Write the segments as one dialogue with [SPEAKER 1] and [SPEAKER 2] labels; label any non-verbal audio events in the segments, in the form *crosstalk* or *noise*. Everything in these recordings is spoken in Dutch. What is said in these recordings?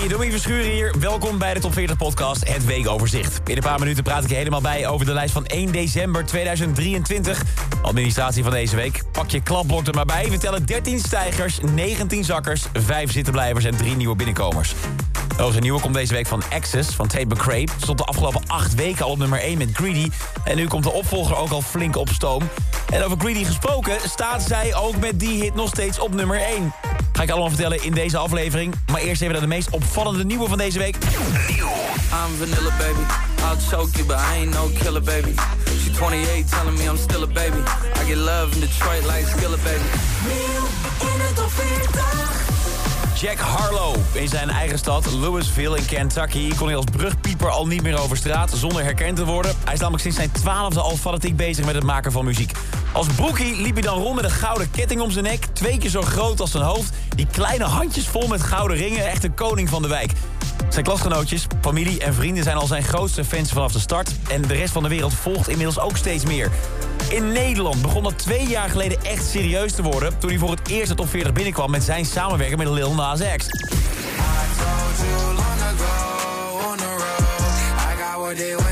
[SPEAKER 1] Hey, Domien Verschuren hier. Welkom bij de Top 40 Podcast, het weekoverzicht. In een paar minuten praat ik je helemaal bij over de lijst van 1 december 2023. Administratie van deze week. Pak je klapblok er maar bij. We tellen 13 stijgers, 19 zakkers, 5 zittenblijvers en 3 nieuwe binnenkomers. De nieuwe komt deze week van Access van Tate McRae. Stond de afgelopen 8 weken al op nummer 1 met Greedy. En nu komt de opvolger ook al flink op stoom. En over Greedy gesproken staat zij ook met die hit nog steeds op nummer 1. Ga ik allemaal vertellen in deze aflevering. Maar eerst even naar de meest opvallende nieuwe van deze week.
[SPEAKER 2] I'm vanilla baby. I'll choke you, but I ain't no killer baby. She 28 telling me I'm still a baby. I get love in Detroit like Skilla baby.
[SPEAKER 1] Jack Harlow in zijn eigen stad, Louisville in Kentucky... kon hij als brugpieper al niet meer over straat zonder herkend te worden. Hij is namelijk sinds zijn twaalfde al fanatiek bezig met het maken van muziek. Als broekie liep hij dan rond met een gouden ketting om zijn nek... twee keer zo groot als zijn hoofd. Die kleine handjes vol met gouden ringen, echt een koning van de wijk. Zijn klasgenootjes, familie en vrienden zijn al zijn grootste fans vanaf de start. En de rest van de wereld volgt inmiddels ook steeds meer. In Nederland begon dat twee jaar geleden echt serieus te worden... toen hij voor het eerst de top 40 binnenkwam met zijn samenwerking met Lil Nas X.
[SPEAKER 2] I long ago. I got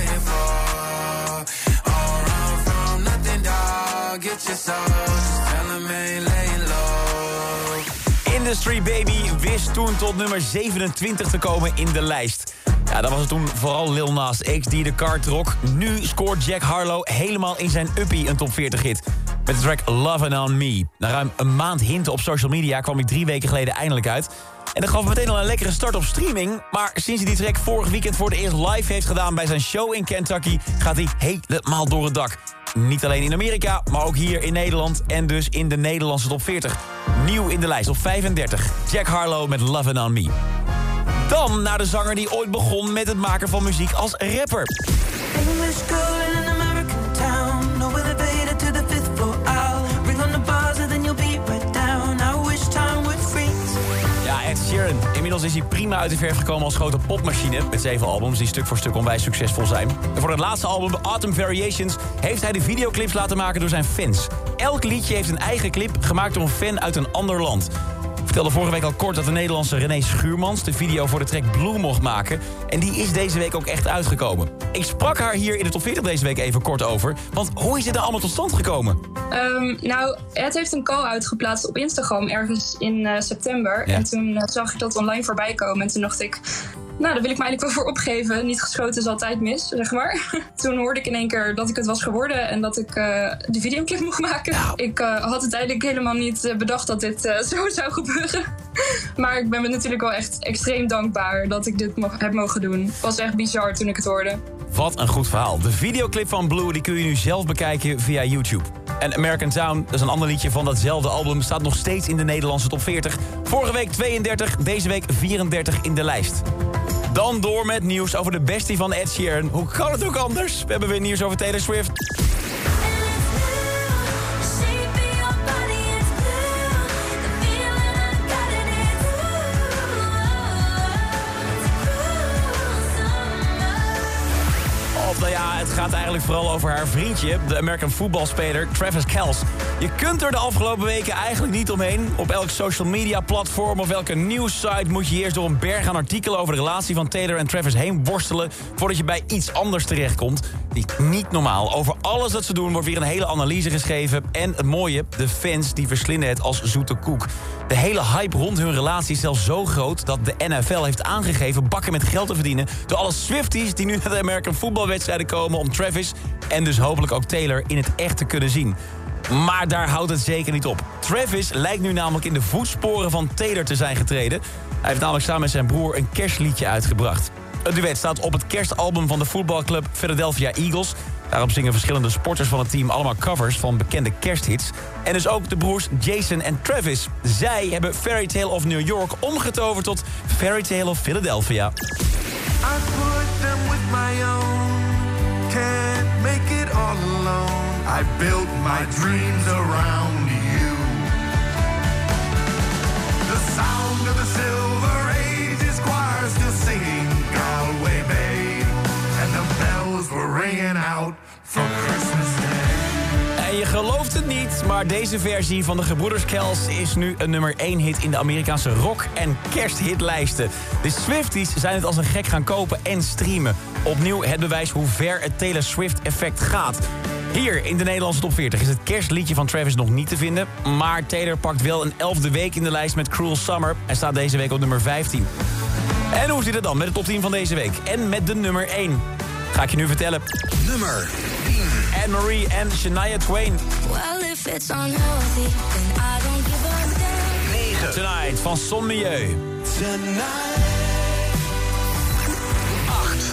[SPEAKER 1] Industry Baby wist toen tot nummer 27 te komen in de lijst. Ja, dat was het toen vooral Lil Nas X die de kaart trok. Nu scoort Jack Harlow helemaal in zijn uppie een top 40 hit. Met de track Lovin' On Me. Na ruim een maand hinten op social media kwam hij drie weken geleden eindelijk uit. En dat gaf meteen al een lekkere start op streaming. Maar sinds hij die track vorig weekend voor het eerst live heeft gedaan... bij zijn show in Kentucky, gaat hij helemaal door het dak. Niet alleen in Amerika, maar ook hier in Nederland... en dus in de Nederlandse top 40. Nieuw in de lijst op 35. Jack Harlow met Lovin' On Me. Dan naar de zanger die ooit begon met het maken van muziek als rapper. Ed. Inmiddels is hij prima uit de verf gekomen als grote popmachine... met zeven albums die stuk voor stuk onwijs succesvol zijn. En voor het laatste album, Autumn Variations... heeft hij de videoclips laten maken door zijn fans. Elk liedje heeft een eigen clip, gemaakt door een fan uit een ander land. Vertelde vorige week al kort dat de Nederlandse René Schuurmans... de video voor de track Blue mocht maken. En die is deze week ook echt uitgekomen. Ik sprak haar hier in de top 40 deze week even kort over. Want hoe is dit nou allemaal tot stand gekomen?
[SPEAKER 3] Ehm, nou, Ed heeft een call uitgeplaatst op Instagram ergens in eh, september.
[SPEAKER 1] Ja.
[SPEAKER 3] En toen eh, zag ik dat online voorbij komen. En toen dacht ik, nou, daar wil ik me eigenlijk wel voor opgeven. Niet geschoten is altijd mis, zeg maar. *laughs* toen hoorde ik in één keer dat ik het was geworden en dat ik eh, de videoclip mocht maken. Ik eh, had het eigenlijk helemaal niet eh, bedacht dat dit *laughs* zo zou gebeuren. maar ik ben me natuurlijk wel echt extreem dankbaar dat ik dit heb mogen doen. Het was echt bizar toen ik het hoorde.
[SPEAKER 1] Wat een goed verhaal. De videoclip van Blue die kun je nu zelf bekijken via YouTube. En American Town, dat is een ander liedje van datzelfde album... staat nog steeds in de Nederlandse top 40. Vorige week 32, deze week 34 in de lijst. Dan door met nieuws over de bestie van Ed Sheeran. Hoe kan het ook anders? We hebben weer nieuws over Taylor Swift. Nou ja, het gaat eigenlijk vooral over haar vriendje, de American voetbalspeler Travis Kelce. Je kunt er de afgelopen weken eigenlijk niet omheen. Op elk social media platform of welke nieuwssite moet je eerst door een berg aan artikelen over de relatie van Taylor en Travis heen worstelen voordat je bij iets anders terechtkomt. Die niet normaal. Over alles dat ze doen wordt weer een hele analyse geschreven. En het mooie, de fans die verslinden het als zoete koek. De hele hype rond hun relatie is zelfs zo groot dat de NFL heeft aangegeven bakken met geld te verdienen door alle Swifties die nu naar de American voetbalwedstrijden komen om Travis en dus hopelijk ook Taylor in het echt te kunnen zien. Maar daar houdt het zeker niet op. Travis lijkt nu namelijk in de voetsporen van Taylor te zijn getreden. Hij heeft namelijk samen met zijn broer een kerstliedje uitgebracht. Het duet staat op het kerstalbum van de voetbalclub Philadelphia Eagles. Daarop zingen verschillende sporters van het team allemaal covers van bekende kersthits. En dus ook de broers Jason en Travis. Zij hebben Fairy Tale of New York omgetoverd tot Fairy Tale of Philadelphia.
[SPEAKER 4] I put them with my own. Can't make it all alone. I built my dreams around you. The sound of the Silver Ages choir still singing Galway Bay. And the bells were ringing out for Christmas Day.
[SPEAKER 1] En je gelooft het niet, maar deze versie van de Gebroeders Kels is nu een nummer 1 hit in de Amerikaanse rock- en kersthitlijsten. De Swifties zijn het als een gek gaan kopen en streamen. Opnieuw het bewijs hoe ver het Taylor Swift-effect gaat. Hier in de Nederlandse top 40 is het kerstliedje van Travis nog niet te vinden. Maar Taylor pakt wel een elfde week in de lijst met Cruel Summer. en staat deze week op nummer 15. En hoe zit het dan met de top 10 van deze week? En met de nummer 1? Ga ik je nu vertellen.
[SPEAKER 5] Nummer
[SPEAKER 1] Anne-Marie en Shania Twain.
[SPEAKER 6] Well, if it's unhealthy, then I don't give a damn.
[SPEAKER 1] Tonight van Son Milieu.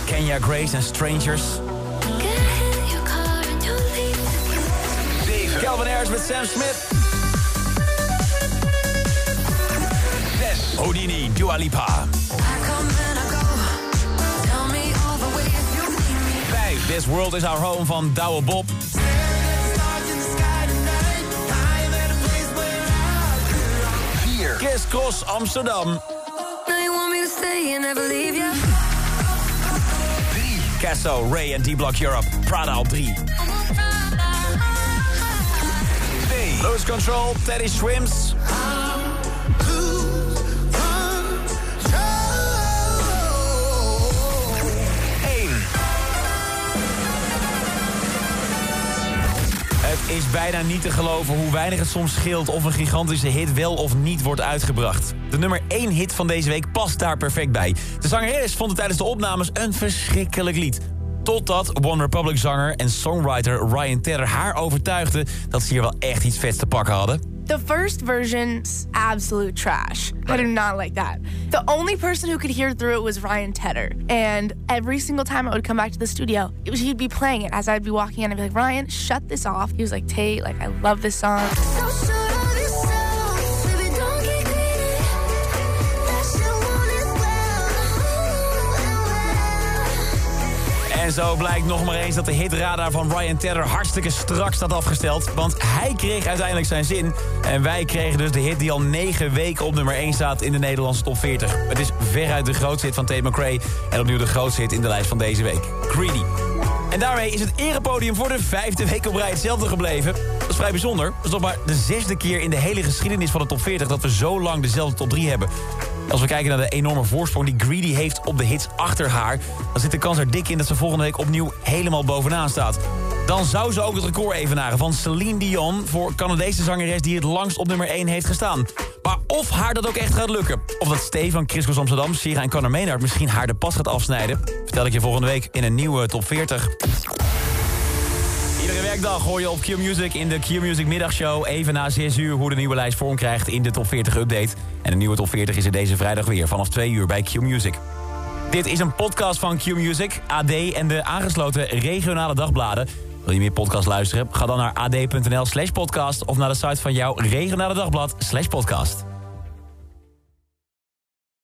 [SPEAKER 1] Kenya Grace en Strangers. Calvin Harris met Sam Smith. Houdini, Dua Lipa.
[SPEAKER 6] I come and I go. Tell me all the ways you need me.
[SPEAKER 1] 5. This World Is Our Home van Douwe Bob.
[SPEAKER 6] Stars in the sky tonight. I'm at a place where I
[SPEAKER 1] Kiss Cross Amsterdam.
[SPEAKER 6] Now you want me to stay and never leave you.
[SPEAKER 1] Casso, Ray en D-Block Europe. Prada op 3. Lose Control, Teddy Swims. Het is bijna niet te geloven hoe weinig het soms scheelt of een gigantische hit wel of niet wordt uitgebracht. De nummer 1 hit van deze week past daar perfect bij. De zangeres vond het tijdens de opnames een verschrikkelijk lied. Totdat One Republic zanger en songwriter Ryan Tedder haar overtuigde dat ze hier wel echt iets vets te pakken hadden.
[SPEAKER 7] The first version's absolute trash. I do not like that. The only person who could hear through it was Ryan Tedder. And every single time I would come back to the studio, it was, he'd be playing it as I'd be walking in. I'd be like, Ryan, shut this off. He was like, Tate, like, I love this song.
[SPEAKER 6] So
[SPEAKER 1] En zo blijkt nog maar eens dat de hitradar van Ryan Tedder hartstikke strak staat afgesteld. Want hij kreeg uiteindelijk zijn zin. En wij kregen dus de hit die al negen weken op nummer 1 staat in de Nederlandse top 40. Het is veruit de grootste hit van Tate McRae. En opnieuw de grootste hit in de lijst van deze week. Greedy. En daarmee is het erepodium voor de vijfde week op rij hetzelfde gebleven. Dat is vrij bijzonder. Dat is nog maar de zesde keer in de hele geschiedenis van de top 40... dat we zo lang dezelfde top 3 hebben. Als we kijken naar de enorme voorsprong die Greedy heeft op de hits achter haar... dan zit de kans er dik in dat ze volgende week opnieuw helemaal bovenaan staat. Dan zou ze ook het record evenaren van Celine Dion... voor Canadese zangeres die het langst op nummer 1 heeft gestaan. Maar of haar dat ook echt gaat lukken... of dat Stefan, Chris Amsterdam, Sira en Conor Maynard... misschien haar de pas gaat afsnijden... vertel ik je volgende week in een nieuwe top 40. Iedere werkdag hoor je op Q-Music in de Q-Music middagshow... even na 6 uur hoe de nieuwe lijst vorm krijgt in de top 40 update. En de nieuwe top 40 is er deze vrijdag weer vanaf 2 uur bij Q-Music. Dit is een podcast van Q-Music, AD en de aangesloten regionale dagbladen. Wil je meer podcast luisteren? Ga dan naar ad.nl slash podcast... of naar de site van jouw regionale dagblad slash podcast.